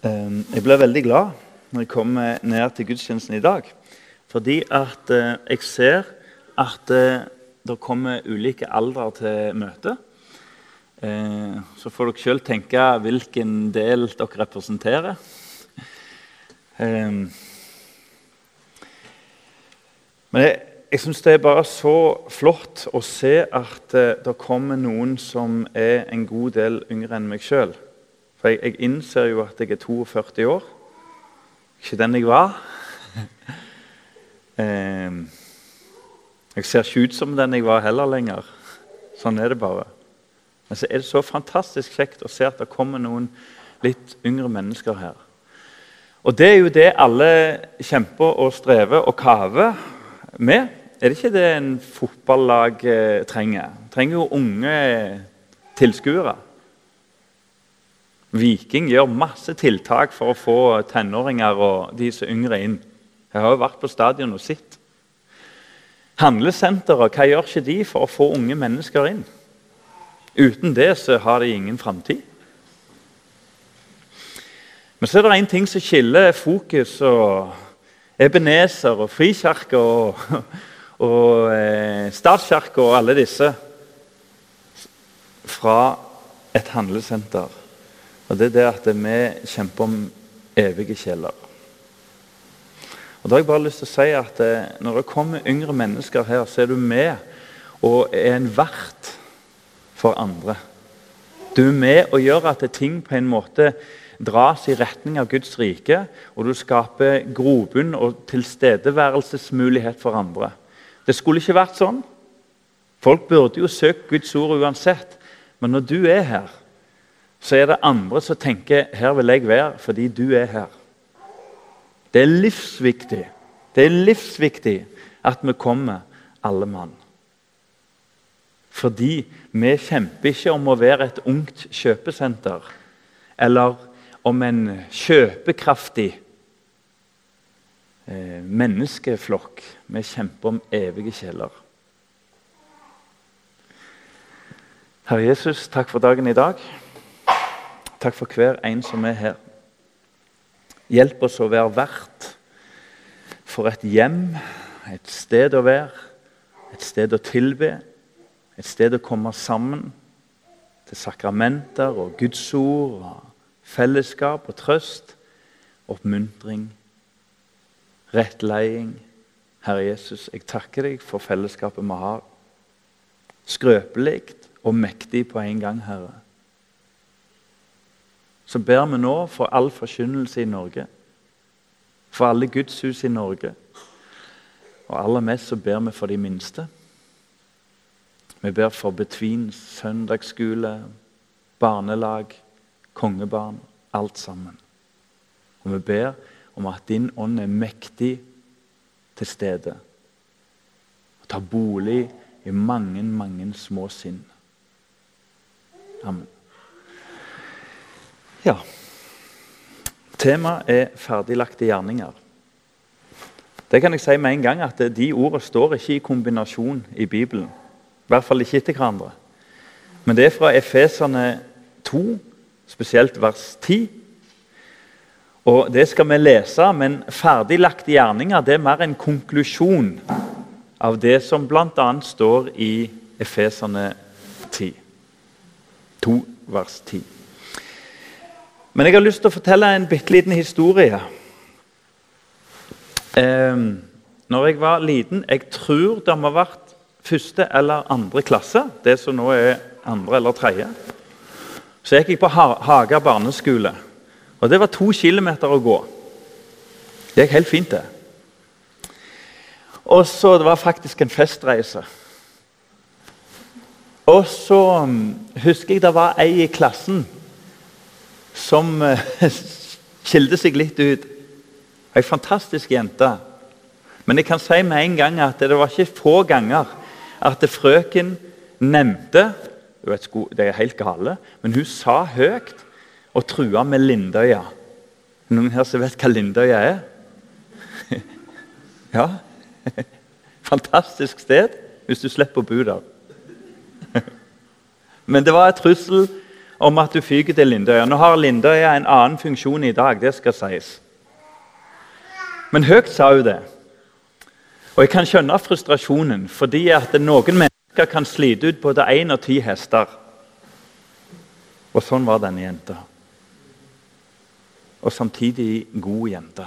Ehm, jeg ble veldig glad når jeg kom ned til gudstjenesten i dag. Fordi at eh, jeg ser at eh, det kommer ulike aldre til møtet. Eh, så får dere sjøl tenke hvilken del dere representerer. Ehm, men jeg, jeg syns det er bare så flott å se at det kommer noen som er en god del yngre enn meg sjøl. For jeg, jeg, innser jo at jeg er 42 år. Ikke den jeg var. eh, jeg ser ikke ut som den jeg var heller lenger. Sånn er det bare. Men så er det så fantastisk kjekt å se at det kommer noen litt yngre mennesker her. Og det er jo det alle kjemper og strever og kaver med. Er det ikke det en fotballag eh, trenger? Trenger jo unge tilskuere. Viking gjør masse tiltak for å få tenåringer og de som yngre inn. Jeg har jo vært på stadion og sett. Handlesenteret, hva gjør ikke de for å få unge mennesker inn? Uten det så har de ingen framtid. Men så er det én ting som skiller Fokus og Ebenezer og Frikirka og, og eh, Statskirka og alle disse fra et handlesenter. Og det er det at vi kjemper om evige sjeler. Og da har jeg bare lyst til å si at eh, Når det kommer yngre mennesker her, så er du med og er en vert for andre. Du er med og gjør at ting på en måte dras i retning av Guds rike, og du skaper grobunn og tilstedeværelsesmulighet for andre. Det skulle ikke vært sånn. Folk burde jo søkt Guds ord uansett. Men når du er her, så er det andre som tenker 'her vil jeg være fordi du er her'. Det er livsviktig. Det er livsviktig at vi kommer, alle mann. Fordi vi kjemper ikke om å være et ungt kjøpesenter eller om en kjøpekraftig eh, menneskeflokk. Vi kjemper om evige kjeller. Herre Jesus, takk for dagen i dag. Takk for hver en som er her. Hjelp oss å være vert for et hjem, et sted å være, et sted å tilbe, et sted å komme sammen til sakramenter og Guds ord, og fellesskap og trøst, oppmuntring, rettleding. Herre Jesus, jeg takker deg for fellesskapet vi har. Skrøpelig og mektig på en gang, Herre så ber vi nå for all forkynnelse i Norge. For alle gudshus i Norge. Og aller mest så ber vi for de minste. Vi ber for Betvins søndagsskole, barnelag, kongebarn. Alt sammen. Og vi ber om at din ånd er mektig til stede. Og tar bolig i mange, mange små sinn. Amen. Ja. Temaet er ferdiglagte gjerninger. Det kan jeg si med en gang at De ordene står ikke i kombinasjon i Bibelen. I hvert fall ikke etter hverandre. Men det er fra Efeserne 2, spesielt vers 10. Og Det skal vi lese, men ferdiglagte gjerninger det er mer en konklusjon av det som bl.a. står i Efeserne 10. 2 vers 10. Men jeg har lyst til å fortelle en bitte liten historie. Eh, når jeg var liten Jeg tror det må ha vært første eller andre klasse. Det som nå er andre eller tredje. Så jeg gikk på Haga barneskole. Og det var to kilometer å gå. Det gikk helt fint, det. Og så Det var faktisk en festreise. Og så mm, husker jeg det var ei i klassen som uh, skilte seg litt ut. Ei fantastisk jente. Men jeg kan si med en gang at det var ikke få ganger at frøken nevnte Det er helt gale, men hun sa høyt og trua med Lindøya. Noen her som vet hva Lindøya er? ja. Fantastisk sted hvis du slipper å bo der. men det var et trussel om at du fyker til Lindøya. Nå har Lindøya en annen funksjon i dag, det skal sies. Men høyt sa hun det. Og jeg kan skjønne frustrasjonen, fordi at noen mennesker kan slite ut både én og ti hester. Og sånn var denne jenta. Og samtidig god jente.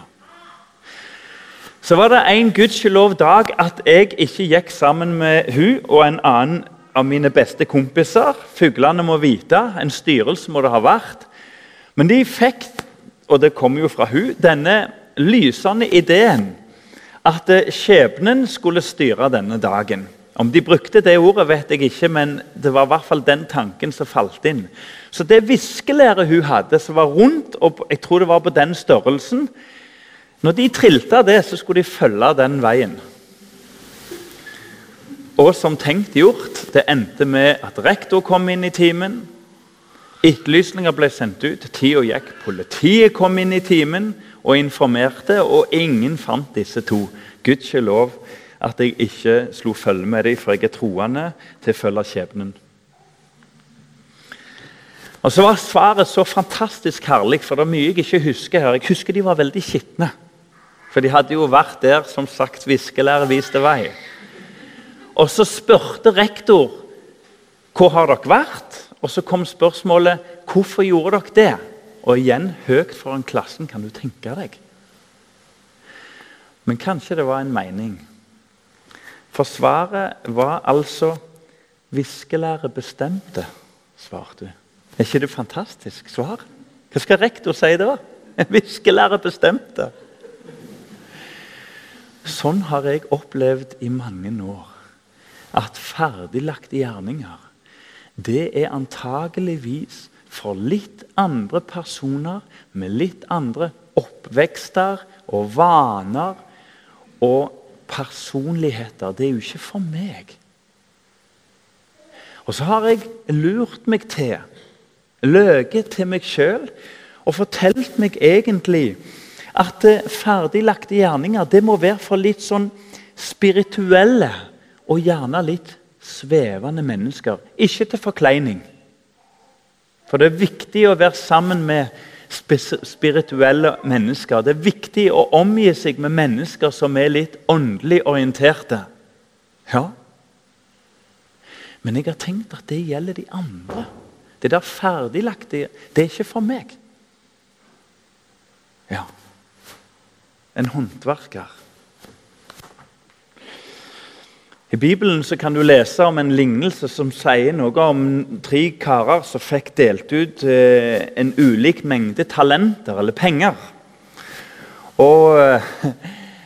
Så var det en gudskjelov dag at jeg ikke gikk sammen med hun og en annen av mine beste kompiser. Fuglene må vite. En styrelse må det ha vært. Men de fikk, og det kom jo fra hun, denne lysende ideen at eh, skjebnen skulle styre denne dagen. Om de brukte det ordet, vet jeg ikke, men det var i hvert fall den tanken som falt inn. Så det viskelæret hun hadde, som var rundt, og jeg tror det var på den størrelsen Når de trilte det, så skulle de følge den veien. Og som tenkt gjort, det endte med at rektor kom inn i timen. Etterlysninger ble sendt ut, tida gikk. Politiet kom inn i timen og informerte, og ingen fant disse to. Gudskjelov at jeg ikke slo følge med dem, for jeg er troende til å følge skjebnen. Og så var svaret så fantastisk herlig, for det er mye jeg ikke husker her. Jeg husker de var veldig skitne. For de hadde jo vært der, som sagt, viskelærer viste vei. Og så spurte rektor hvor har dere vært? Og så kom spørsmålet hvorfor gjorde dere det? Og igjen høyt foran klassen, kan du tenke deg. Men kanskje det var en mening. For svaret var altså 'Viskelære bestemte', svarte hun. Er ikke det fantastisk svar? Hva skal rektor si da? Viskelære bestemte. Sånn har jeg opplevd i mange år. At ferdiglagte gjerninger det er antageligvis for litt andre personer med litt andre oppvekster og vaner og personligheter. Det er jo ikke for meg. Og så har jeg lurt meg til, løyet til meg sjøl, og fortalt meg egentlig at ferdiglagte gjerninger det må være for litt sånn spirituelle og gjerne litt svevende mennesker. Ikke til forkleining. For det er viktig å være sammen med spirituelle mennesker. Det er viktig å omgi seg med mennesker som er litt åndelig orienterte. Ja. Men jeg har tenkt at det gjelder de andre. Det der ferdiglagte, det er ikke for meg. Ja. En håndverker. I Bibelen så kan du lese om en lignelse som sier noe om tre karer som fikk delt ut eh, en ulik mengde talenter, eller penger. Og eh,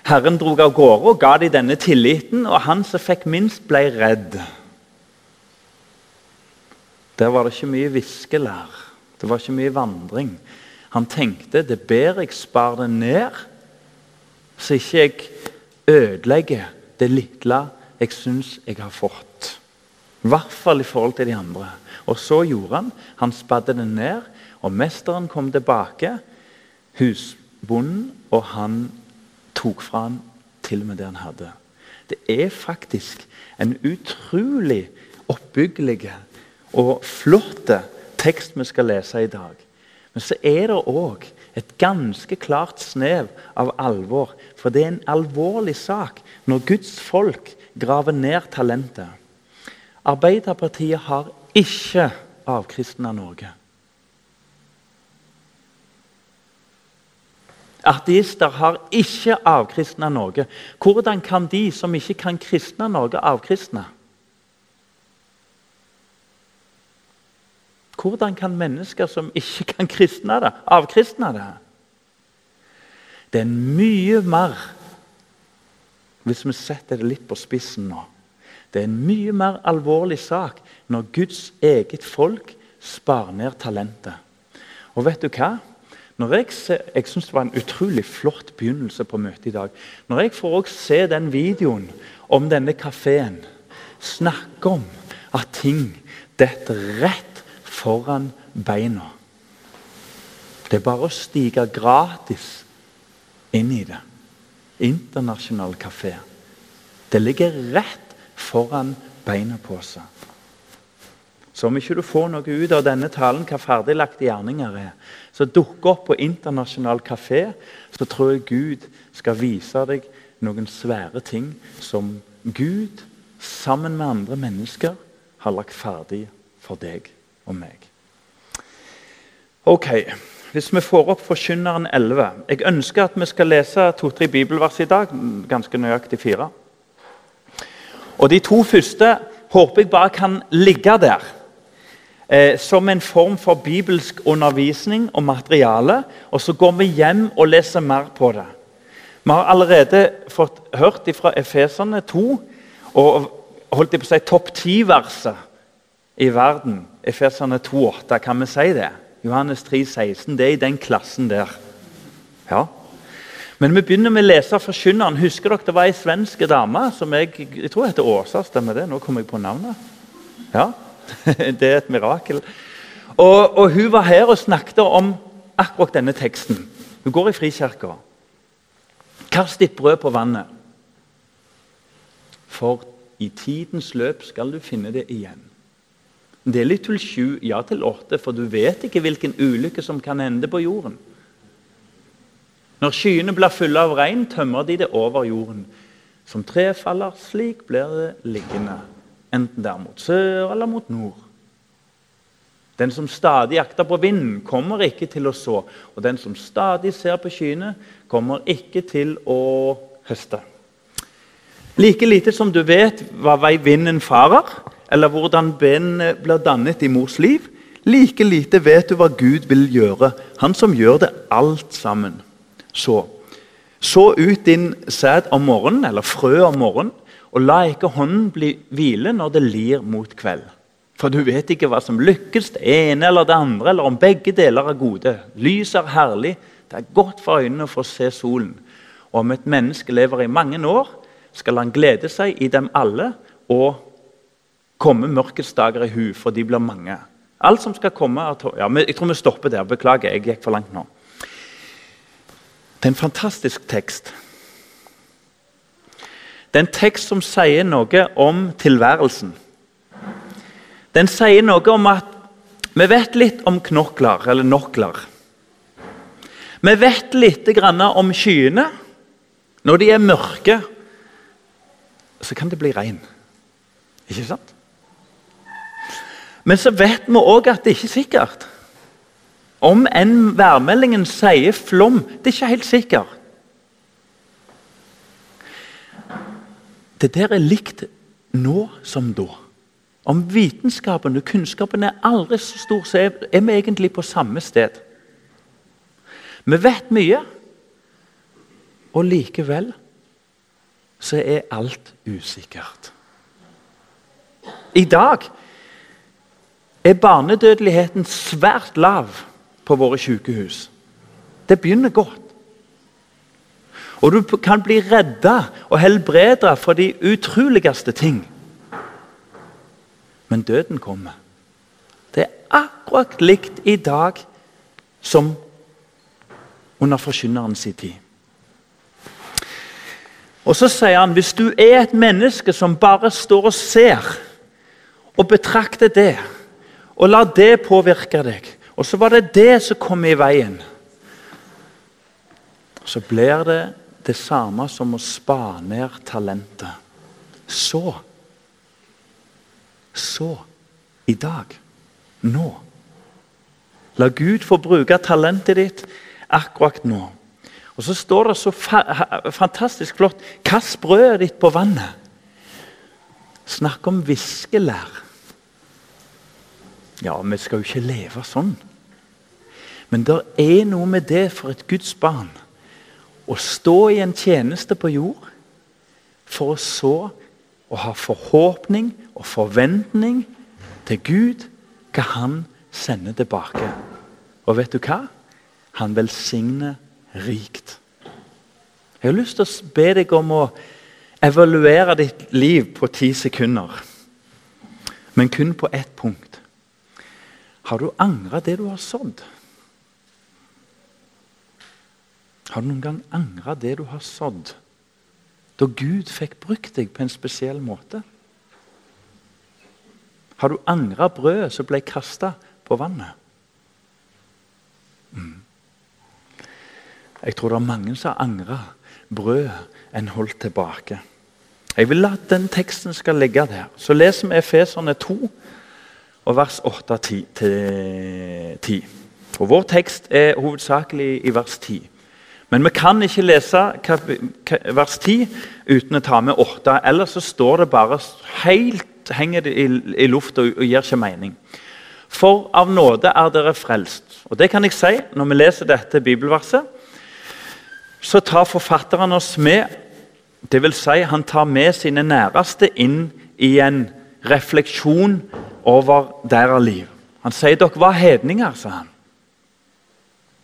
Herren dro av gårde og ga dem denne tilliten, og han som fikk minst, ble redd. Der var det ikke mye viskelær. Det var ikke mye vandring. Han tenkte det er bedre jeg sparer det ned, så ikke jeg ødelegger det lille jeg syns jeg har fått. I hvert fall i forhold til de andre. Og så gjorde han. Han spadde den ned, og mesteren kom tilbake. Husbonden, og han tok fra han til og med det han hadde. Det er faktisk en utrolig oppbyggelig og flott tekst vi skal lese i dag. Men så er det òg et ganske klart snev av alvor. For det er en alvorlig sak når Guds folk grave ned talentet. Arbeiderpartiet har ikke avkristna Norge. Ateister har ikke avkristna Norge. Hvordan kan de som ikke kan kristne Norge, avkristne? Hvordan kan mennesker som ikke kan kristne det, avkristne det? Det er mye mer hvis vi setter det litt på spissen nå. Det er en mye mer alvorlig sak når Guds eget folk sparer ned talentet. Og vet du hva? Når jeg ser, jeg syns det var en utrolig flott begynnelse på møtet i dag. Når jeg får også se den videoen om denne kafeen, snakke om at ting detter rett foran beina Det er bare å stige gratis inn i det internasjonal kafé. Det ligger rett foran beina på seg. Så om ikke du får noe ut av denne talen hva ferdiglagte gjerninger er, så dukk opp på internasjonal kafé, så tror jeg Gud skal vise deg noen svære ting som Gud sammen med andre mennesker har lagt ferdig for deg og meg. Ok, Hvis vi får opp Forkynneren 11 Jeg ønsker at vi skal lese to-tre bibelvers i dag. Ganske nøyaktig fire. Og De to første håper jeg bare kan ligge der eh, som en form for bibelsk undervisning og materiale. Og så går vi hjem og leser mer på det. Vi har allerede fått hørt fra Efeserne 2 og holdt jeg på å si topp 10-verset i verden. Efeserne 2,8, kan vi si det? Johannes 3, 16, Det er i den klassen der. Ja. Men vi begynner med å lese Forkynneren. Husker dere det var ei svensk dame som jeg, jeg tror heter Åsa? Stemmer det? Nå kommer jeg på navnet. Ja, Det er et mirakel. Og, og Hun var her og snakket om akkurat denne teksten. Hun går i Frikirka. Kast ditt brød på vannet, for i tidens løp skal du finne det igjen. Det er litt til sju, ja til åtte, for du vet ikke hvilken ulykke som kan hende på jorden. Når skyene blir fulle av regn, tømmer de det over jorden. Som tre faller, slik blir det liggende, enten det er mot sør eller mot nord. Den som stadig jakter på vinden, kommer ikke til å så. Og den som stadig ser på skyene, kommer ikke til å høste. Like lite som du vet hva vei vinden farer, eller hvordan benene blir dannet i mors liv, like lite vet du hva Gud vil gjøre, han som gjør det alt sammen. Så, så ut din sæd om morgenen, eller frø om morgenen, og la ikke hånden bli hvile når det lir mot kveld. For du vet ikke hva som lykkes, det ene eller det andre, eller om begge deler er gode. Lys er herlig, det er godt for øynene å få se solen. Og om et menneske lever i mange år, skal han glede seg i dem alle og komme mørkets dager i hu, for de blir mange. Alt som skal komme ja, Jeg tror vi stopper der. Beklager, jeg gikk for langt nå. Det er en fantastisk tekst. Det er en tekst som sier noe om tilværelsen. Den sier noe om at vi vet litt om knokler, eller nokler. Vi vet litt om skyene. Når de er mørke, så kan det bli regn. Ikke sant? Men så vet vi òg at det ikke er sikkert. Om enn værmeldingen sier flom, det er ikke helt sikkert. Det der er likt nå som da. Om vitenskapen og kunnskapen er aldri så stor, så er vi egentlig på samme sted. Vi vet mye, og likevel så er alt usikkert. I dag er barnedødeligheten svært lav på våre sykehus. Det begynner godt. Og du kan bli redda og helbreda for de utroligste ting. Men døden kommer. Det er akkurat likt i dag som under forkynnerens tid. Og Så sier han hvis du er et menneske som bare står og ser og betrakter det, og la det påvirke deg, og så var det det som kom i veien, så blir det det samme som å spa ned talentet. Så så i dag. Nå. La Gud få bruke talentet ditt akkurat nå. Og Så står det så fa fantastisk flott Kast brødet ditt på vannet. Snakk om viskelær. Ja, vi skal jo ikke leve sånn. Men det er noe med det for et Guds barn å stå i en tjeneste på jord for å så og ha forhåpning og forventning til Gud, hva han sender tilbake. Og vet du hva? Han velsigner rikt. Jeg har lyst til å be deg om å evaluere ditt liv på ti sekunder. Men kun på ett punkt. Har du angra det du har sådd? Har du noen gang angra det du har sådd? Da Gud fikk brukt deg på en spesiell måte? Har du angra brødet som ble kasta på vannet? Mm. Jeg tror det er mange som har angra brødet en holdt tilbake. Jeg vil at den teksten skal ligge der. Så leser vi Efeserne 2, og vers 8-10. Og Vår tekst er hovedsakelig i vers 10. Men vi kan ikke lese vers 10 uten å ta med 8. Ellers så står det bare helt henger det i, i lufta og, og gir ikke mening. For av nåde er dere frelst. Og det kan jeg si når vi leser dette bibelverset. Så tar forfatteren oss med vil si, han tar med sine næreste inn i en refleksjon over deres liv. Han sier dere var hedninger, sa han.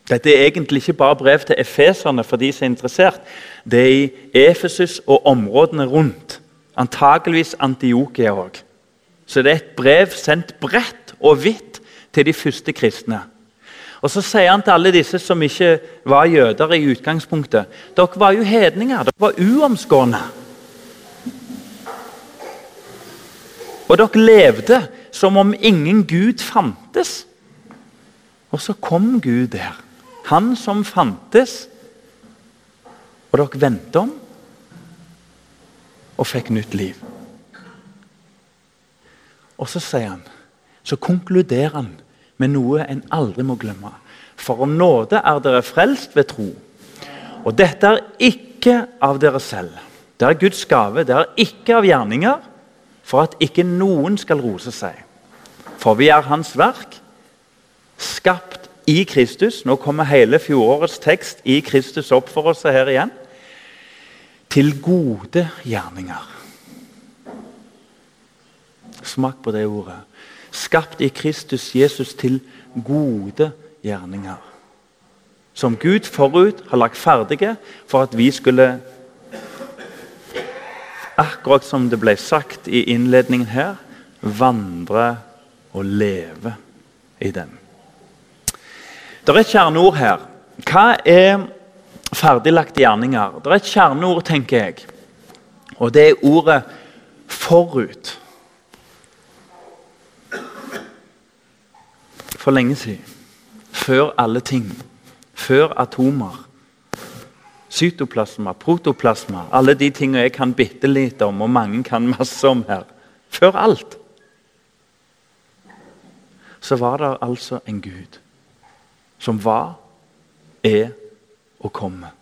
Dette er egentlig ikke bare brev til efeserne for de som er interessert. Det er i Efesus og områdene rundt. Antakeligvis Antiokia òg. Så det er et brev sendt bredt og vidt til de første kristne. Og Så sier han til alle disse som ikke var jøder i utgangspunktet Dere var jo hedninger. Dere var uomskårne. Og dere levde som om ingen Gud fantes. Og så kom Gud der. Han som fantes. Og dere vendte om og fikk nytt liv. Og så sier han, så konkluderer han med noe en aldri må glemme. For om nåde er dere frelst ved tro. Og dette er ikke av dere selv. Det er Guds gave. Det er ikke av gjerninger, for at ikke noen skal rose seg. For vi er Hans verk, skapt i Kristus. Nå kommer hele fjorårets tekst i Kristus opp for oss her igjen. Til gode gjerninger. Smak på det ordet skapt i Kristus Jesus til gode gjerninger. Som Gud forut har lagt ferdige for at vi skulle Akkurat som det ble sagt i innledningen her vandre og leve i den. Det er et kjerneord her. Hva er ferdiglagte gjerninger? Det er et kjerneord, tenker jeg. Og det er ordet 'forut'. for lenge siden. Før alle ting. Før atomer. Cytoplasma, protoplasma, alle de tingene jeg kan bitte litt om, og mange kan masse om her. Før alt. Så var det altså en Gud som var, er og kommer.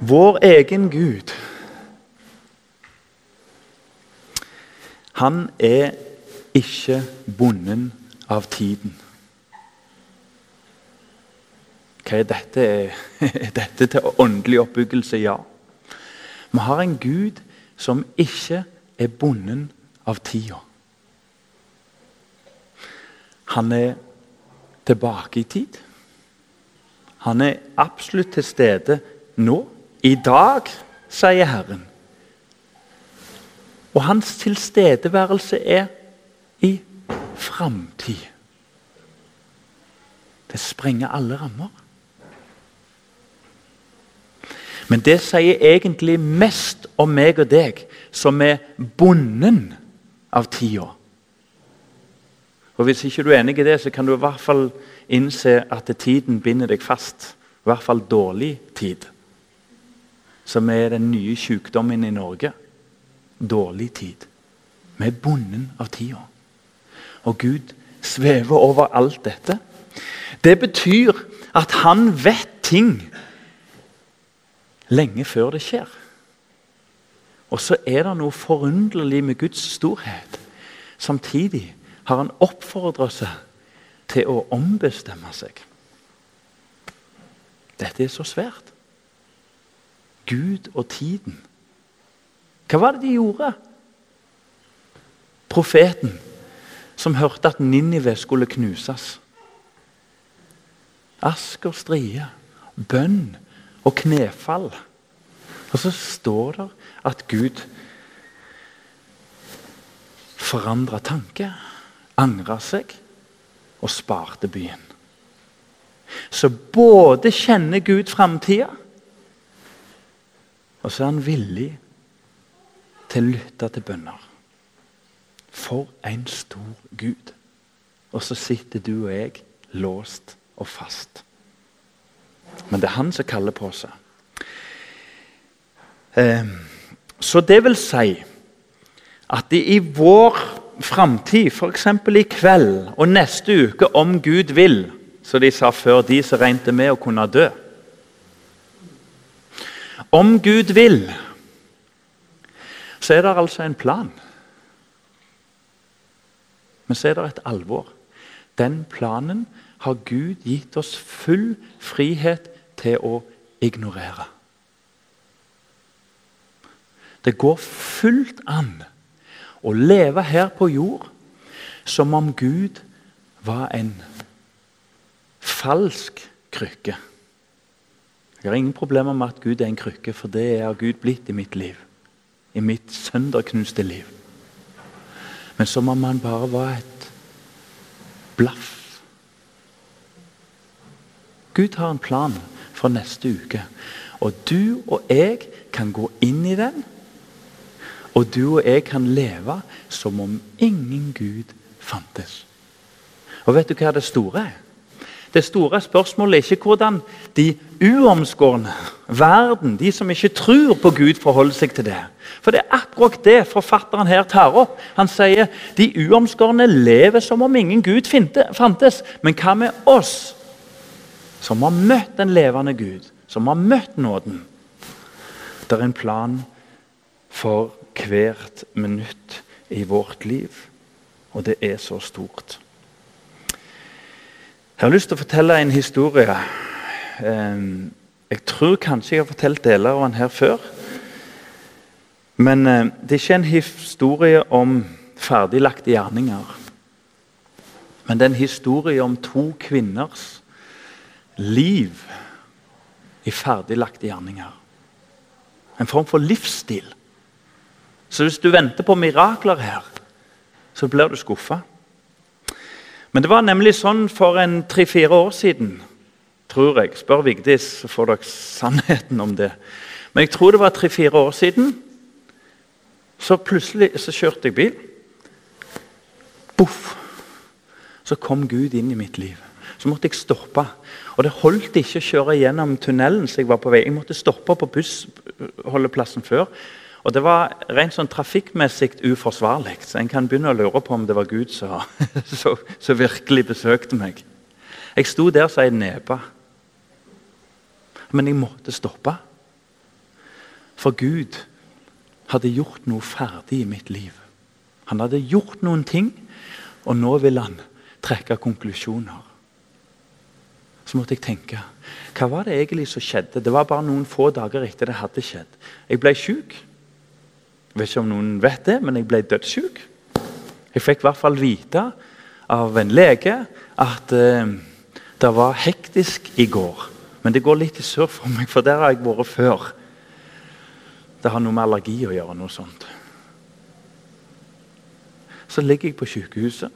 Vår egen Gud Han er ikke bonden av tiden. Hva er dette? Er dette til åndelig oppbyggelse? Ja. Vi har en Gud som ikke er bonden av tida. Han er tilbake i tid. Han er absolutt til stede nå. I dag, sier Herren. Og hans tilstedeværelse er i framtid. Det sprenger alle rammer. Men det sier egentlig mest om meg og deg, som er bonden av tida. Og Hvis ikke du er enig i det, så kan du i hvert fall innse at tiden binder deg fast. I hvert fall dårlig tid. Som er den nye sykdommen i Norge. Dårlig tid. Vi er bonden av tida. Og Gud svever over alt dette. Det betyr at han vet ting lenge før det skjer. Og så er det noe forunderlig med Guds storhet. Samtidig har han oppfordret seg til å ombestemme seg. Dette er så svært. Gud og tiden. Hva var det de gjorde? Profeten som hørte at Ninive skulle knuses. Ask og strie, bønn og knefall. Og så står det at Gud forandra tanke, angra seg og sparte byen. Så både kjenner Gud framtida, og så er han villig til å lytte til bønner. For en stor Gud. Og så sitter du og jeg låst og fast. Men det er han som kaller på seg. Eh, så det vil si at i vår framtid, f.eks. i kveld og neste uke, om Gud vil, som de sa før, de som regnet med å kunne dø Om Gud vil, så er det altså en plan. Men så er det et alvor. Den planen har Gud gitt oss full frihet til å ignorere. Det går fullt an å leve her på jord som om Gud var en falsk krykke. Jeg har ingen problemer med at Gud er en krykke, for det er Gud blitt i mitt liv. I mitt sønderknuste liv. Men som om han bare var et blaff. Gud har en plan for neste uke. Og du og jeg kan gå inn i den og du og jeg kan leve som om ingen Gud fantes. Og vet du hva det store er? Det store spørsmålet er ikke hvordan de uomskårne, verden, de som ikke tror på Gud, forholder seg til det. For det er akkurat det forfatteren her tar opp. Han sier de uomskårne lever som om ingen Gud fantes. Men hva med oss, som har møtt den levende Gud, som har møtt nåden? Det er en plan for hvert minutt i vårt liv. Og det er så stort. Jeg har lyst til å fortelle en historie. Jeg tror kanskje jeg har fortalt deler av den her før. Men eh, det er ikke en historie om ferdiglagte gjerninger. Men det er en historie om to kvinners liv i ferdiglagte gjerninger. En form for livsstil. Så hvis du venter på mirakler her, så blir du skuffa. Men det var nemlig sånn for en tre-fire år siden, tror jeg. Spør Vigdis, så får dere sannheten om det. Men jeg tror det var tre-fire år siden. Så plutselig så kjørte jeg bil. Boff! Så kom Gud inn i mitt liv. Så måtte jeg stoppe. Og det holdt ikke å kjøre gjennom tunnelen. så Jeg var på vei. Jeg måtte stoppe på bussholdeplassen før. Og Det var rent sånn trafikkmessig uforsvarlig. Så En kan begynne å lure på om det var Gud som virkelig besøkte meg. Jeg sto der som ei nebe. Men jeg måtte stoppe. For Gud hadde gjort noe ferdig i mitt liv. Han hadde gjort noen ting, og nå vil han trekke konklusjoner. Så måtte jeg tenke hva var det egentlig som skjedde? Det var bare noen få dager etter det hadde skjedd. Jeg ble syk. Jeg vet ikke om noen vet det, men jeg ble dødssyk. Jeg fikk i hvert fall vite av en lege at eh, det var hektisk i går. Men det går litt i surr for meg, for der har jeg vært før. Det har noe med allergi å gjøre. noe sånt. Så ligger jeg på sykehuset.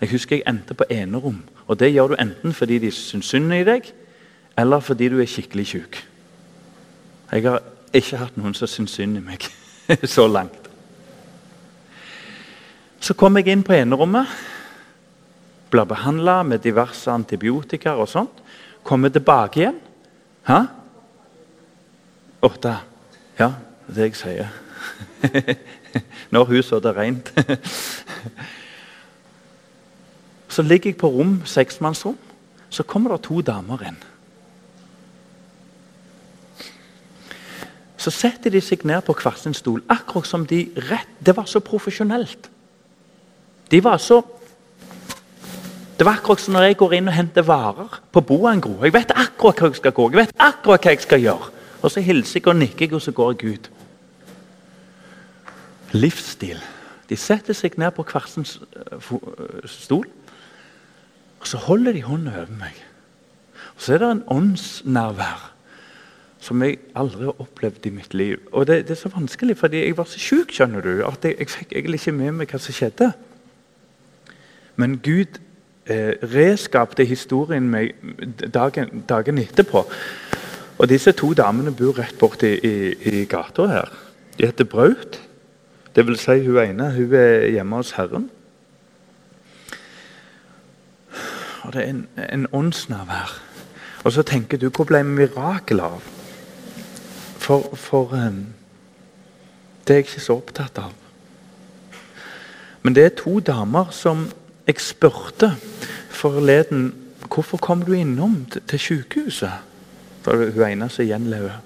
Jeg husker jeg endte på enerom. Og det gjør du enten fordi de syns synd i deg, eller fordi du er skikkelig syk. Jeg har ikke hatt noen som syns synd i meg. så langt. Så kom jeg inn på enerommet, ble behandla med diverse antibiotika og sånt. Kommer tilbake igjen. Hæ? Åtte. Ja, det er det jeg sier. Når huset er rent. så ligger jeg på rom, seksmannsrom. Så kommer det to damer inn. Så setter de seg ned på hver sin stol, akkurat som de rett Det var så profesjonelt. De var så Det var akkurat som når jeg går inn og henter varer på Boangro. Jeg vet akkurat hva jeg skal gå, jeg vet akkurat hva jeg skal gjøre. Og så hilser jeg og nikker, og så går jeg ut. Livsstil. De setter seg ned på hver sin stol, og så holder de hånda over meg. Og Så er det en åndsnærvær som jeg aldri har opplevd i mitt liv. Og det, det er så vanskelig, fordi jeg var så sjuk, skjønner du, at jeg, jeg fikk egentlig ikke med meg hva som skjedde. Men Gud eh, reskapte historien meg dagen, dagen, etterpå. Og disse to damene bor rett borti i, i gata her. De heter Braut. Det vil si hun ene hun er hjemme hos Herren. Og det er en, en åndsnærvær. Og så tenker du hvor ble mirakel av? For, for um, det er jeg ikke så opptatt av. Men det er to damer som jeg spurte forleden hvorfor kom du innom til, sykehuset. For hun ene som gjenlever.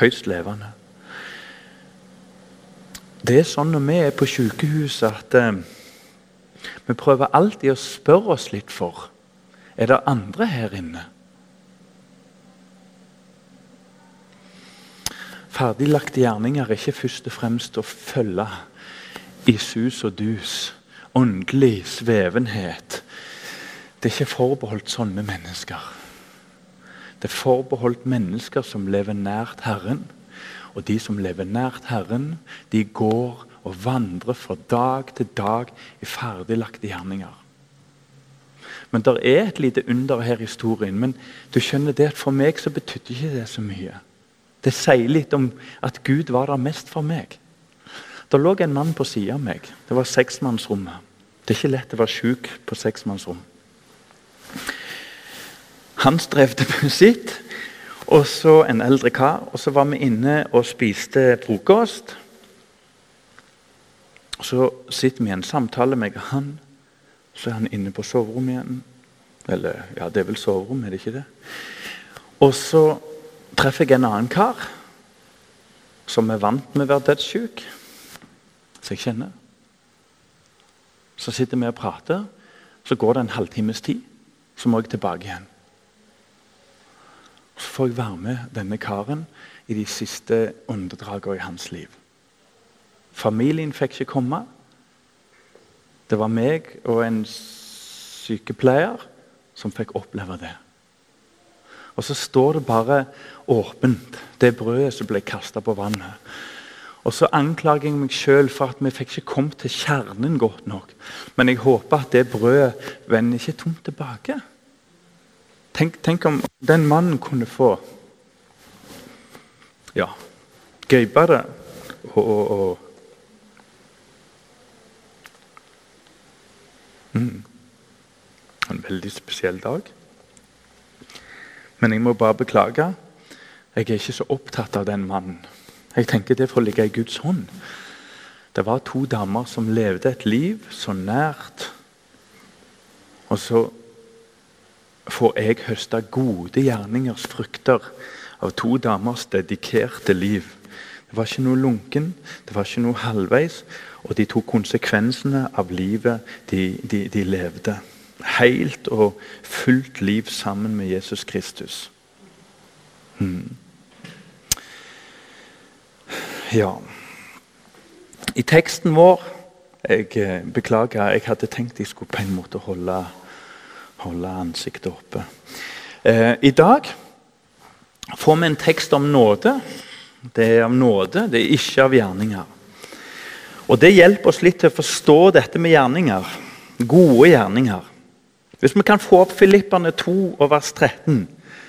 Høyst levende. Det er sånn når vi er på sykehuset at eh, vi prøver alltid å spørre oss litt for Er det andre her inne? Ferdiglagte gjerninger er ikke først og fremst å følge i sus og dus, åndelig svevenhet. Det er ikke forbeholdt sånne mennesker. Det er forbeholdt mennesker som lever nært Herren. Og de som lever nært Herren, de går og vandrer fra dag til dag i ferdiglagte gjerninger. Men det er et lite under her i historien. Men du skjønner det at for meg så betydde ikke det så mye. Det sier litt om at Gud var der mest for meg. Det lå en mann på sida av meg. Det var seksmannsrommet. Det er ikke lett å være sjuk på seksmannsrom. Han strevde med sitt, og så en eldre kar. Og så var vi inne og spiste frokost. Så sitter vi i en samtale, med han. Så er han inne på soverommet igjen. Eller ja, det er vel soverom, er det ikke det? Og så treffer jeg en annen kar som er vant med å være dødssyk som jeg kjenner. Så sitter vi og prater. Så går det en halvtimes tid, så må jeg tilbake igjen. Så får jeg være med denne karen i de siste åndedragene i hans liv. Familien fikk ikke komme. Det var meg og en sykepleier som fikk oppleve det. Og så står det bare åpent, det brødet som ble kasta på vannet. Og så anklager jeg meg sjøl for at vi fikk ikke kommet til kjernen godt nok. Men jeg håper at det brødet vender ikke tomt tilbake. Tenk, tenk, om den mannen kunne få ja, gripe det og, og, og mm. En veldig spesiell dag. Men jeg må bare beklage. Jeg er ikke så opptatt av den mannen. Jeg tenker Det får ligge i Guds hånd. Det var to damer som levde et liv så nært. Og så får jeg høste gode gjerningers frukter av to damers dedikerte liv. Det var ikke noe lunken, det var ikke noe halvveis. Og de tok konsekvensene av livet de, de, de levde. Helt og fullt liv sammen med Jesus Kristus. Hmm. Ja. I teksten vår Jeg eh, beklager, jeg hadde tenkt jeg skulle på en måte holde, holde ansiktet oppe. Eh, I dag får vi en tekst om nåde. Det er av nåde, det er ikke av gjerninger. Og Det hjelper oss litt til å forstå dette med gjerninger. Gode gjerninger. Hvis vi kan få opp Filipperne 2 og vers 13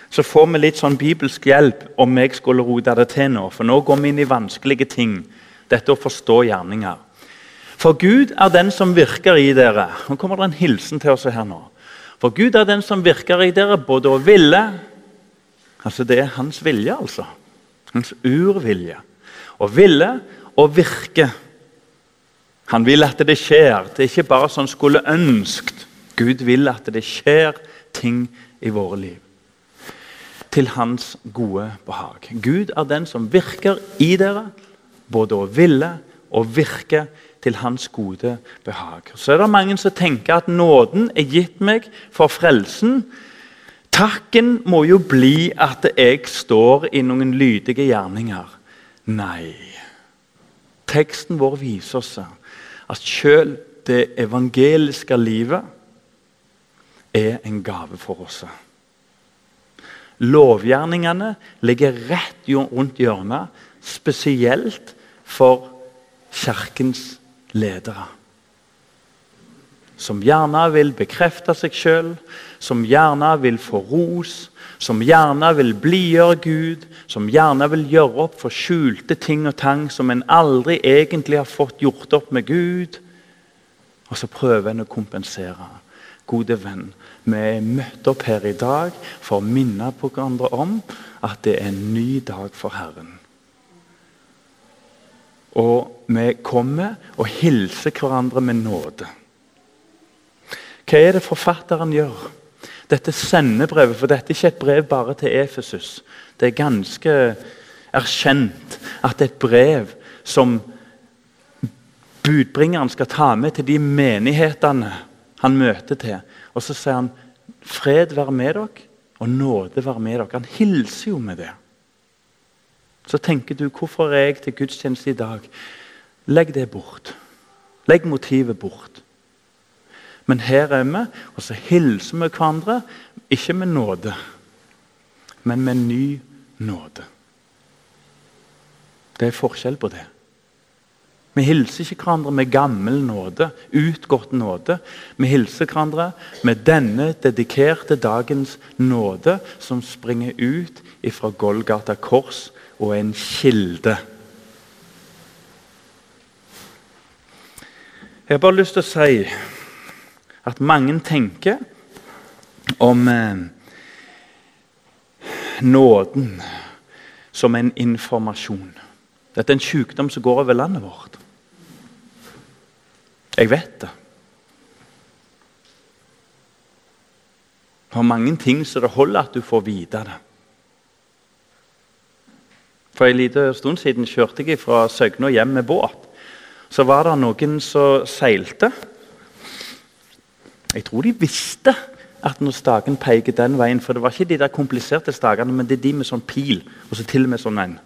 så får vi litt sånn bibelsk hjelp om jeg skulle rote det til nå. For nå går vi inn i vanskelige ting. Dette å forstå gjerninger. For Gud er den som virker i dere. Nå kommer det en hilsen til oss her nå. For Gud er den som virker i dere, både å ville Altså Det er hans vilje, altså. Hans urvilje. Å ville og virke. Han vil at det skjer. Det er ikke bare sånn skulle ønsket. Gud vil at det skjer ting i våre liv til hans gode behag. Gud er den som virker i dere, både å ville og virke til hans gode behag. Så er det mange som tenker at nåden er gitt meg for frelsen. Takken må jo bli at jeg står i noen lydige gjerninger. Nei. Teksten vår viser oss at selv det evangeliske livet er en gave for oss. Lovgjerningene ligger rett rundt hjørnet, spesielt for kirkens ledere. som gjerne vil bekrefte seg sjøl, som gjerne vil få ros, som gjerne vil blidgjøre Gud, som gjerne vil gjøre opp for skjulte ting og tang som en aldri egentlig har fått gjort opp med Gud. Og så prøver en å kompensere. Gode venn, vi er møtt opp her i dag for å minne på hverandre om at det er en ny dag for Herren. Og vi kommer og hilser hverandre med nåde. Hva er det forfatteren gjør? Dette sendebrevet, for dette er ikke et brev bare til Efesus. Det er ganske erkjent at det er et brev som budbringeren skal ta med til de menighetene han møter til. Og så sier han 'Fred være med dere, og nåde være med dere'. Han hilser jo med det. Så tenker du 'Hvorfor er jeg til gudstjeneste i dag?' Legg det bort. Legg motivet bort. Men her er vi, og så hilser vi hverandre, ikke med nåde, men med ny nåde. Det er forskjell på det. Vi hilser ikke hverandre med gammel nåde, utgått nåde. Vi hilser hverandre med denne dedikerte dagens nåde, som springer ut fra Golgata kors og er en kilde. Jeg har bare lyst til å si at mange tenker om eh, nåden som en informasjon. Dette er en sykdom som går over landet vårt. Jeg vet det. Det er mange ting som det holder at du får vite det. For En liten stund siden kjørte jeg fra Søgne hjem med båt. Så var det noen som seilte. Jeg tror de visste at når staken peker den veien For det var ikke de der kompliserte stakene, men det er de med sånn pil, og så til og med sånn en.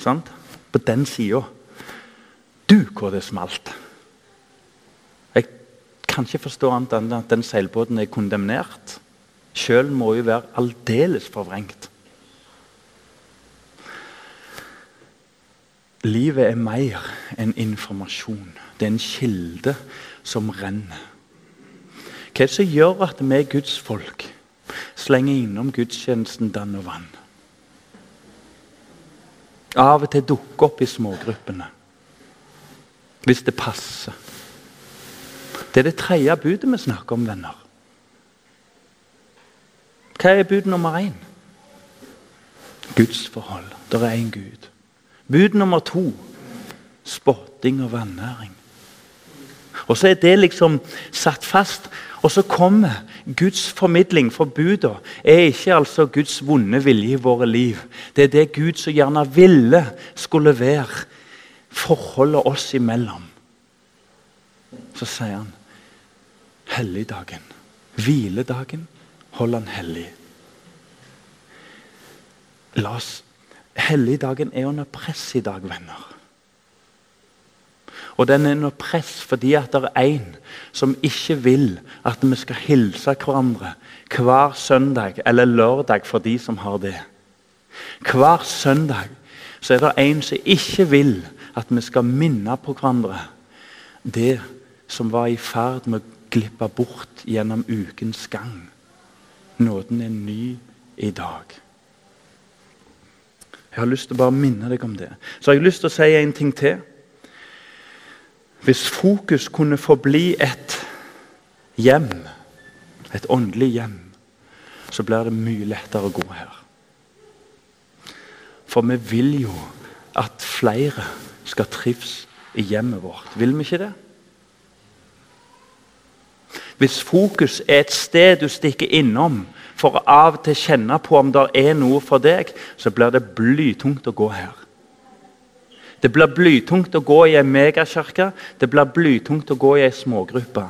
Sant? På den sida. Du, hvor det smalt. Jeg kan ikke forstå annet enn at den seilbåten er kondemnert. Sjøl må jo være aldeles forvrengt. Livet er mer enn informasjon. Det er en kilde som renner. Hva er det som gjør at vi Guds folk slenger innom gudstjenesten dann og vann? Av og til dukker opp i smågruppene. Hvis det passer. Det er det tredje budet vi snakker om, venner. Hva er bud nummer én? Gudsforhold. Det er én Gud. Bud nummer to spotting og vanæring. Og så er det liksom satt fast. Og så kommer Guds formidling for buda. er ikke altså Guds vonde vilje i våre liv. Det er det Gud så gjerne ville skulle være forholdet oss imellom. Så sier han helligdagen, hviledagen, hold han hellig. La oss Helligdagen er under press i dag, venner. Og den er under press fordi at det er en som ikke vil at vi skal hilse hverandre hver søndag eller lørdag for de som har det. Hver søndag så er det en som ikke vil at vi skal minne på hverandre det som var i ferd med å glippe bort gjennom ukens gang. Nåden er ny i dag. Jeg har lyst til å bare minne deg om det. Så jeg har jeg lyst til å si en ting til. Hvis fokus kunne forbli et hjem, et åndelig hjem, så blir det mye lettere å gå her. For vi vil jo at flere skal trives i hjemmet vårt. Vil vi ikke det? Hvis fokus er et sted du stikker innom for å av og til kjenne på om det er noe for deg, så blir det blytungt å gå her. Det blir blytungt å gå i ei megakirke, det blir blytungt å gå i ei smågruppe.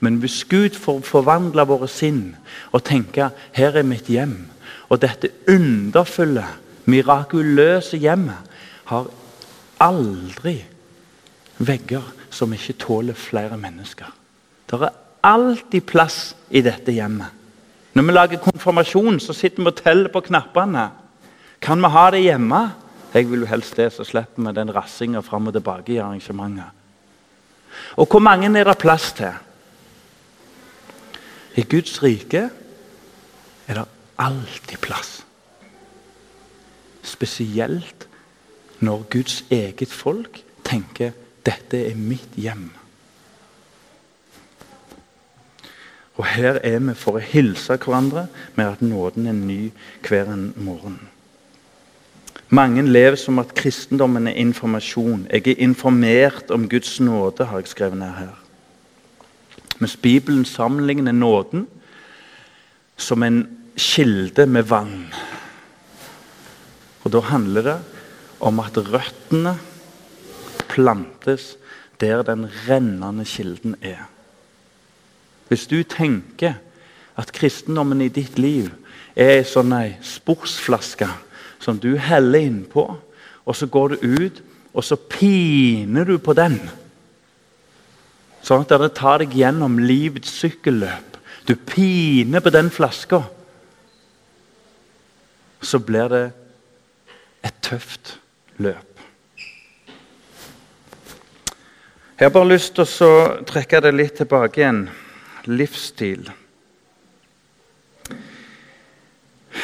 Men hvis Gud får forvandle våre sinn og tenke her er mitt hjem, og dette underfulle, mirakuløse hjemmet har aldri vegger som ikke tåler flere mennesker. Det er alltid plass i dette hjemmet. Når vi lager konfirmasjon, så sitter vi og teller på knappene. Kan vi ha det hjemme? Jeg vil jo helst det, så slipper vi den rassinga fram og tilbake i arrangementet. Og hvor mange er det plass til? I Guds rike er det alltid plass. Spesielt når Guds eget folk tenker 'dette er mitt hjem'. Og her er vi for å hilse hverandre med at nåden er ny hver en morgen. Mange lever som at kristendommen er informasjon. Jeg er informert om Guds nåde, har jeg skrevet ned her. Mens Bibelen sammenligner nåden som en kilde med vann. Og Da handler det om at røttene plantes der den rennende kilden er. Hvis du tenker at kristendommen i ditt liv er sånn ei sportsflaske som du heller innpå, og så går du ut, og så piner du på den. Sånn at det tar deg gjennom livets sykkelløp. Du piner på den flaska. Så blir det et tøft løp. Jeg har bare lyst til å trekke det litt tilbake igjen. Livsstil.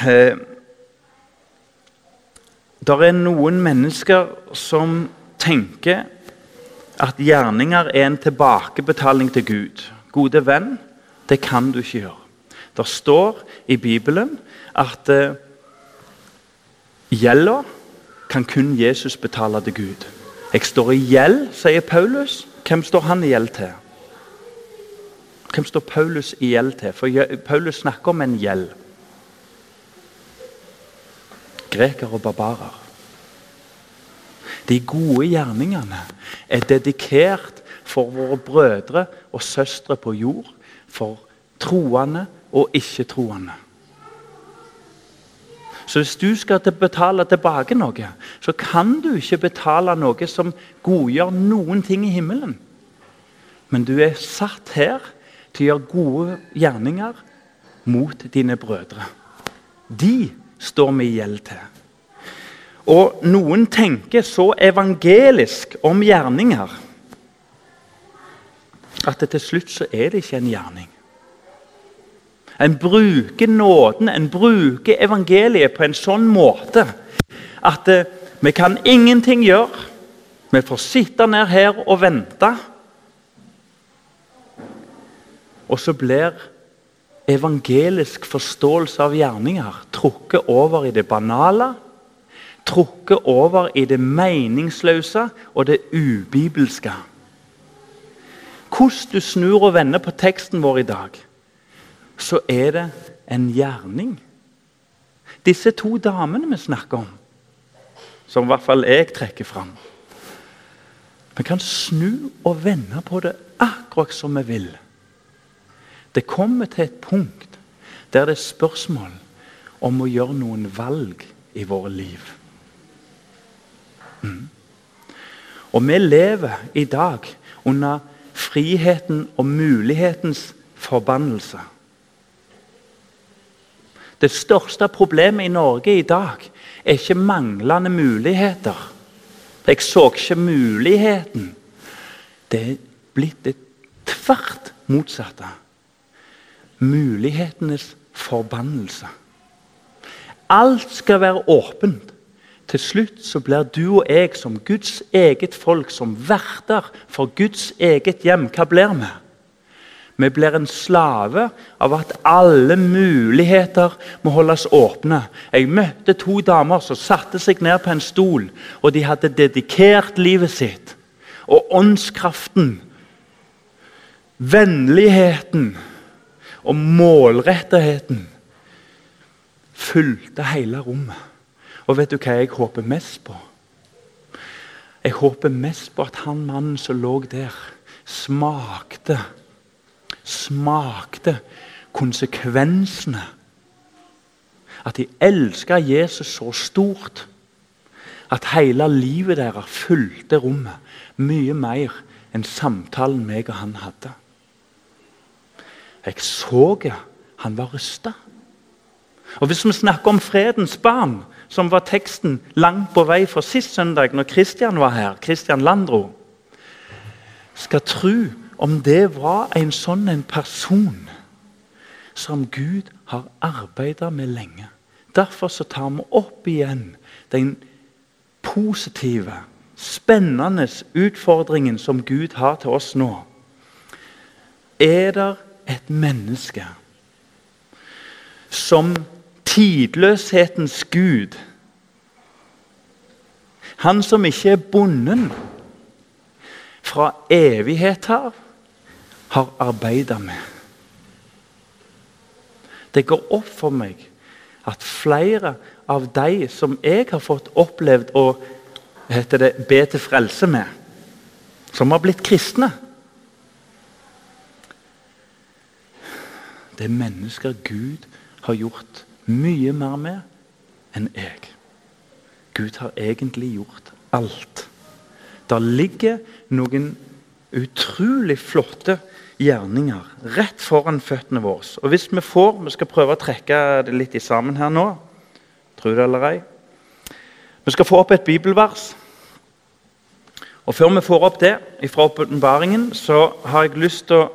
Eh, det er noen mennesker som tenker at gjerninger er en tilbakebetaling til Gud. Gode venn, det kan du ikke gjøre. Det står i Bibelen at uh, gjelda kan kun Jesus betale til Gud. Jeg står i gjeld, sier Paulus. Hvem står han i gjeld til? Hvem står Paulus i gjeld til? For Paulus snakker om en gjeld. Greker og barbarer. De gode gjerningene er dedikert for våre brødre og søstre på jord, for troende og ikke-troende. Så hvis du skal betale tilbake noe, så kan du ikke betale noe som godgjør noen ting i himmelen. Men du er satt her til å gjøre gode gjerninger mot dine brødre. De står vi i gjeld til. Og noen tenker så evangelisk om gjerninger at til slutt så er det ikke en gjerning. En bruker nåden, en bruker evangeliet på en sånn måte at eh, vi kan ingenting gjøre. Vi får sitte ned her og vente. Og så blir evangelisk forståelse av gjerninger trukket over i det banale, trukket over i det meningsløse og det ubibelske. Hvordan du snur og vender på teksten vår i dag, så er det en gjerning. Disse to damene vi snakker om, som i hvert fall jeg trekker fram Vi kan snu og vende på det akkurat som vi vil. Det kommer til et punkt der det er spørsmål om å gjøre noen valg i våre liv. Mm. Og vi lever i dag under friheten og mulighetens forbannelse. Det største problemet i Norge i dag er ikke manglende muligheter. Jeg så ikke muligheten. Det er blitt det tvert motsatte. Mulighetenes forbannelse. Alt skal være åpent. Til slutt så blir du og jeg som Guds eget folk, som verter for Guds eget hjem. Hva blir vi? Vi blir en slave av at alle muligheter må holdes åpne. Jeg møtte to damer som satte seg ned på en stol, og de hadde dedikert livet sitt. Og åndskraften, vennligheten og målrettigheten fulgte hele rommet. Og vet du hva jeg håper mest på? Jeg håper mest på at han mannen som lå der, smakte Smakte konsekvensene. At de elska Jesus så stort at hele livet deres fulgte rommet mye mer enn samtalen meg og han hadde. Jeg så han var rysta. Og Hvis vi snakker om fredens barn, som var teksten langt på vei fra sist søndag, når Kristian var her, Kristian Landro, skal tro om det var en sånn en person som Gud har arbeida med lenge. Derfor så tar vi opp igjen den positive, spennende utfordringen som Gud har til oss nå. Er det et menneske som tidløshetens Gud Han som ikke er bonden fra evighet her, har arbeida med. Det går opp for meg at flere av de som jeg har fått opplevd å heter det, be til frelse med, som har blitt kristne Det er mennesker Gud har gjort mye mer med enn jeg. Gud har egentlig gjort alt. Der ligger noen utrolig flotte gjerninger rett foran føttene våre. Og hvis vi får Vi skal prøve å trekke det litt i sammen her nå. Tro det eller ei. Vi skal få opp et bibelvers. Og Før vi får opp det fra åpenbaringen, så har jeg lyst til å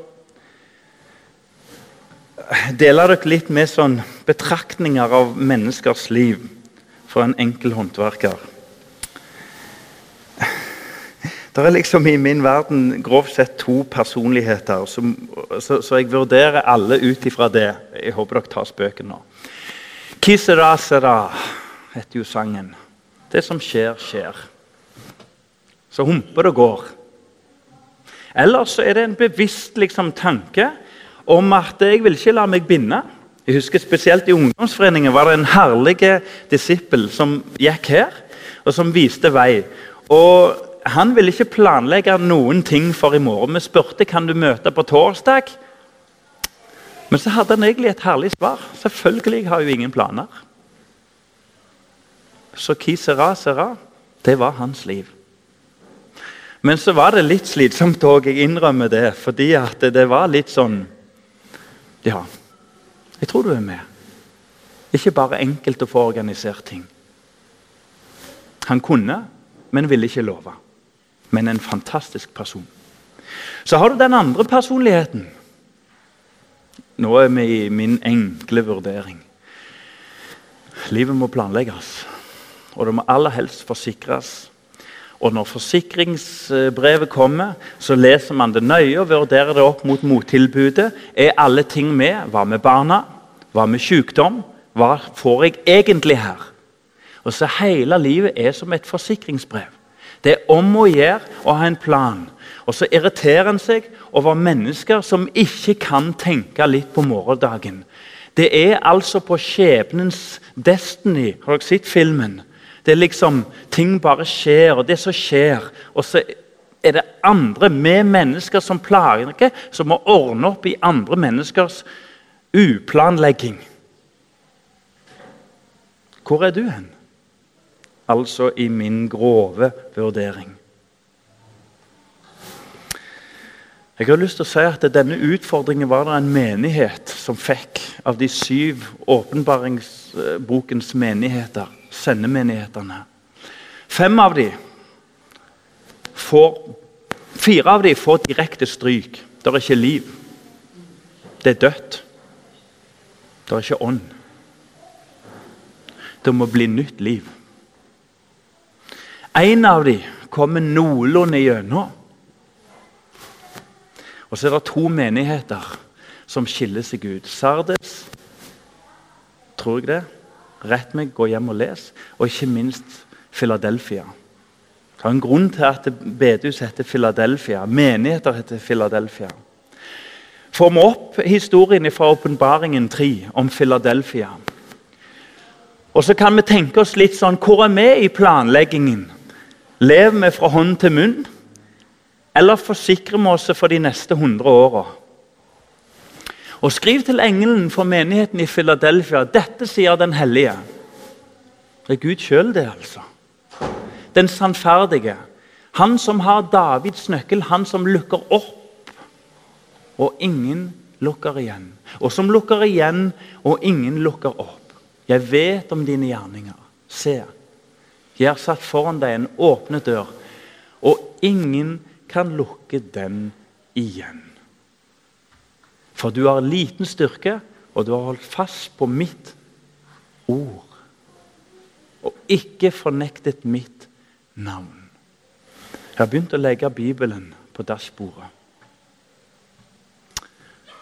dele dere litt med sånn betraktninger av menneskers liv for en enkel håndverker. Det er liksom i min verden grovt sett to personligheter, som, så, så, jeg vurderer alle ut ifra det. Jeg håper dere tar spøken nå. Kisera sera heter jo sangen. Det som skjer, skjer. Så humper det går. Eller så er det en bevisst liksom, tanke om at jeg vil ikke la meg binde. Jeg husker Spesielt i ungdomsforeningen var det en herlig disippel som gikk her, og som viste vei. Og Han ville ikke planlegge noen ting for i morgen. Vi spurte kan du møte på torsdag. Men så hadde han egentlig et herlig svar. Selvfølgelig har jeg ingen planer. Så qui sera, sera. Det var hans liv. Men så var det litt slitsomt òg, jeg innrømmer det. Fordi det var litt sånn Ja, jeg tror du er med. Ikke bare enkelt å få organisert ting. Han kunne, men ville ikke love. Men en fantastisk person. Så har du den andre personligheten. Nå er vi i min enkle vurdering. Livet må planlegges, og det må aller helst forsikres og Når forsikringsbrevet kommer, så leser man det nøye og vurderer det opp mot mottilbudet. Er alle ting med? Hva med barna? Hva med sykdom? Hva får jeg egentlig her? Og så Hele livet er som et forsikringsbrev. Det er om å gjøre å ha en plan. Og så irriterer en seg over mennesker som ikke kan tenke litt på morgendagen. Det er altså på skjebnens destiny. Har dere sett filmen? Det er liksom Ting bare skjer, og det som skjer Og så er det andre med mennesker som plager, som må ordne opp i andre menneskers uplanlegging. Hvor er du hen? Altså i min grove vurdering. Jeg har lyst til å si at Denne utfordringen var det en menighet som fikk av de syv åpenbaringsbokens menigheter sendemenighetene. Fem av de får, Fire av de får direkte stryk. Det er ikke liv. Det er dødt. Det er ikke ånd. Det må bli nytt liv. En av de kommer noenlunde gjennom. Og så er det to menigheter som skiller seg ut. Sardes, tror jeg det, Rett meg, gå hjem og les. Og ikke minst Philadelphia. Det er en grunn til at bedehus heter Philadelphia. Menigheter heter Philadelphia. Får vi opp historien fra Åpenbaringen 3 om Philadelphia. Og så kan vi tenke oss litt sånn Hvor er vi i planleggingen? Lever vi fra hånd til munn? Eller forsikrer vi oss for de neste 100 åra? Og skriv til engelen for menigheten i Philadelphia. Dette sier den hellige. Det er Gud sjøl, det, altså. Den sannferdige. Han som har Davids nøkkel, han som lukker opp, og ingen lukker igjen. Og som lukker igjen, og ingen lukker opp. Jeg vet om dine gjerninger. Se, jeg har satt foran deg en åpne dør, og ingen kan lukke den igjen. For du har liten styrke, og du har holdt fast på mitt ord. Og ikke fornektet mitt navn. Jeg har begynt å legge Bibelen på dashbordet.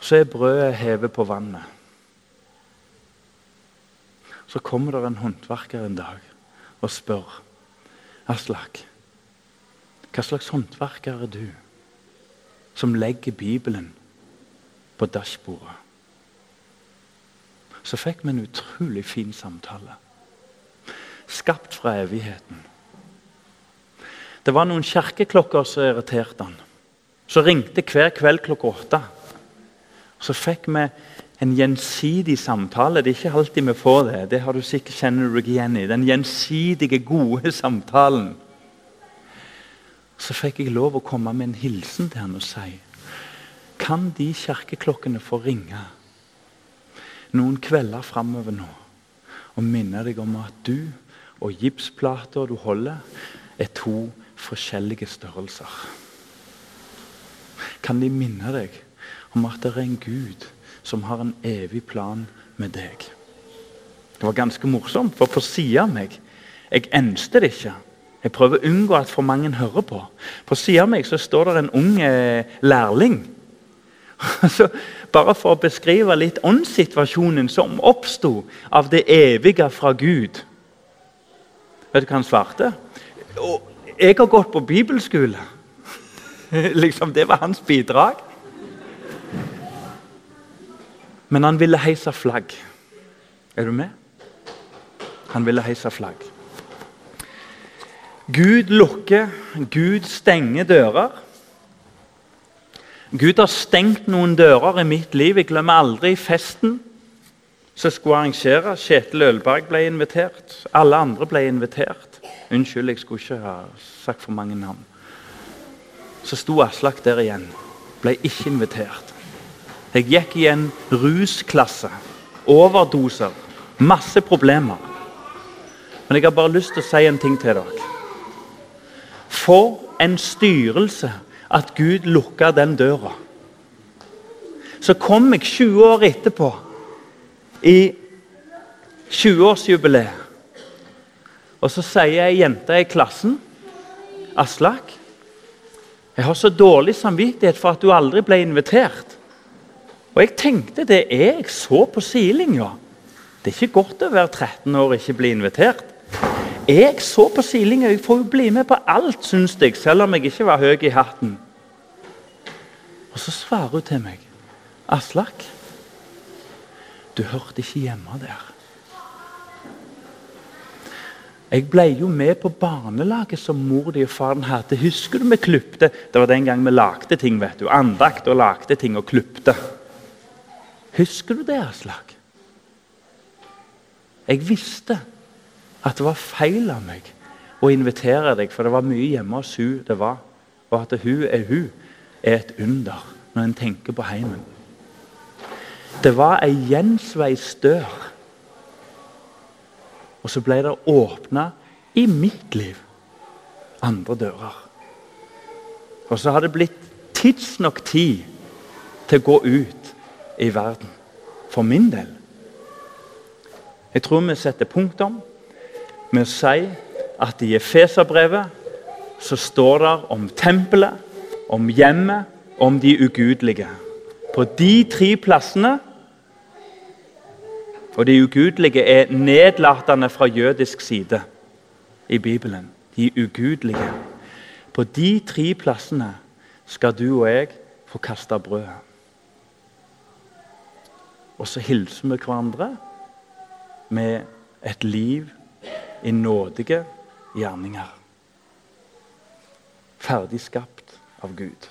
Så er brødet hevet på vannet. Så kommer det en håndverker en dag og spør Aslak, hva slags håndverker er du som legger Bibelen på dashbordet? Så fikk vi en utrolig fin samtale. Skapt fra evigheten. Det var noen kirkeklokker som irriterte han. Så ringte hver kveld klokka åtte. Så fikk vi en gjensidig samtale. Det er ikke alltid vi får det. Det har du sikkert kjenner du deg igjen i. Den gjensidige, gode samtalen. Så fikk jeg lov å komme med en hilsen til han og si Kan de kirkeklokkene få ringe noen kvelder framover nå og minne deg om at du og gipsplata du holder, er to forskjellige størrelser? Kan de minne deg om at det er en Gud som har en evig plan med deg? Det var ganske morsomt, for på sida av meg Jeg enste det ikke. Jeg prøver å unngå at for mange hører på. På sida av meg så står det en ung eh, lærling. Så bare for å beskrive litt åndssituasjonen som oppsto av det evige fra Gud. Vet du hva han svarte? Jeg har gått på bibelskole. liksom, Det var hans bidrag. Men han ville heise flagg. Er du med? Han ville heise flagg. Gud lukker, Gud stenger dører. Gud har stengt noen dører i mitt liv. Jeg glemmer aldri festen som skulle arrangere. Kjetil Ølberg ble invitert. Alle andre ble invitert. Unnskyld, jeg skulle ikke ha sagt for mange navn. Så sto Aslak der igjen. Ble ikke invitert. Jeg gikk i en rusklasse. Overdoser. Masse problemer. Men jeg har bare lyst til å si en ting til dere. For en styrelse at Gud lukka den døra. Så kom jeg 20 år etterpå, i 20-årsjubileet. Og så sier ei jente i klassen, Aslak Jeg har så dårlig samvittighet for at du aldri ble invitert. Og jeg tenkte det er jeg så på sidelinja. Det er ikke godt å være 13 år og ikke bli invitert. Jeg så på sidelinja. Jeg får jo bli med på alt, syns jeg, selv om jeg ikke var høy i hatten. Og så svarer hun til meg. Aslak, du hørte ikke hjemme der. Jeg ble jo med på barnelaget som mor di og faren hadde. Husker du vi klipte? Det var den gang vi lagde ting. vet du. Andakt og lagde ting og klipte. Husker du det, Aslak? Jeg visste at det var feil av meg å invitere deg, for det var mye hjemme hos hun det var. Og at hun er hun, er et under når en tenker på heimen. Det var ei gjensveis dør. Og så ble det åpna i mitt liv andre dører. Og så har det blitt tidsnok tid til å gå ut i verden. For min del. Jeg tror vi setter punktum med å si at i Efeserbrevet så står det om tempelet, om hjemmet, om de ugudelige. På de tre plassene Og de ugudelige er nedlatende fra jødisk side i Bibelen. De ugudelige. På de tre plassene skal du og jeg få kaste brødet. Og så hilser vi hverandre med et liv i nådige gjerninger. Ferdig skapt av Gud.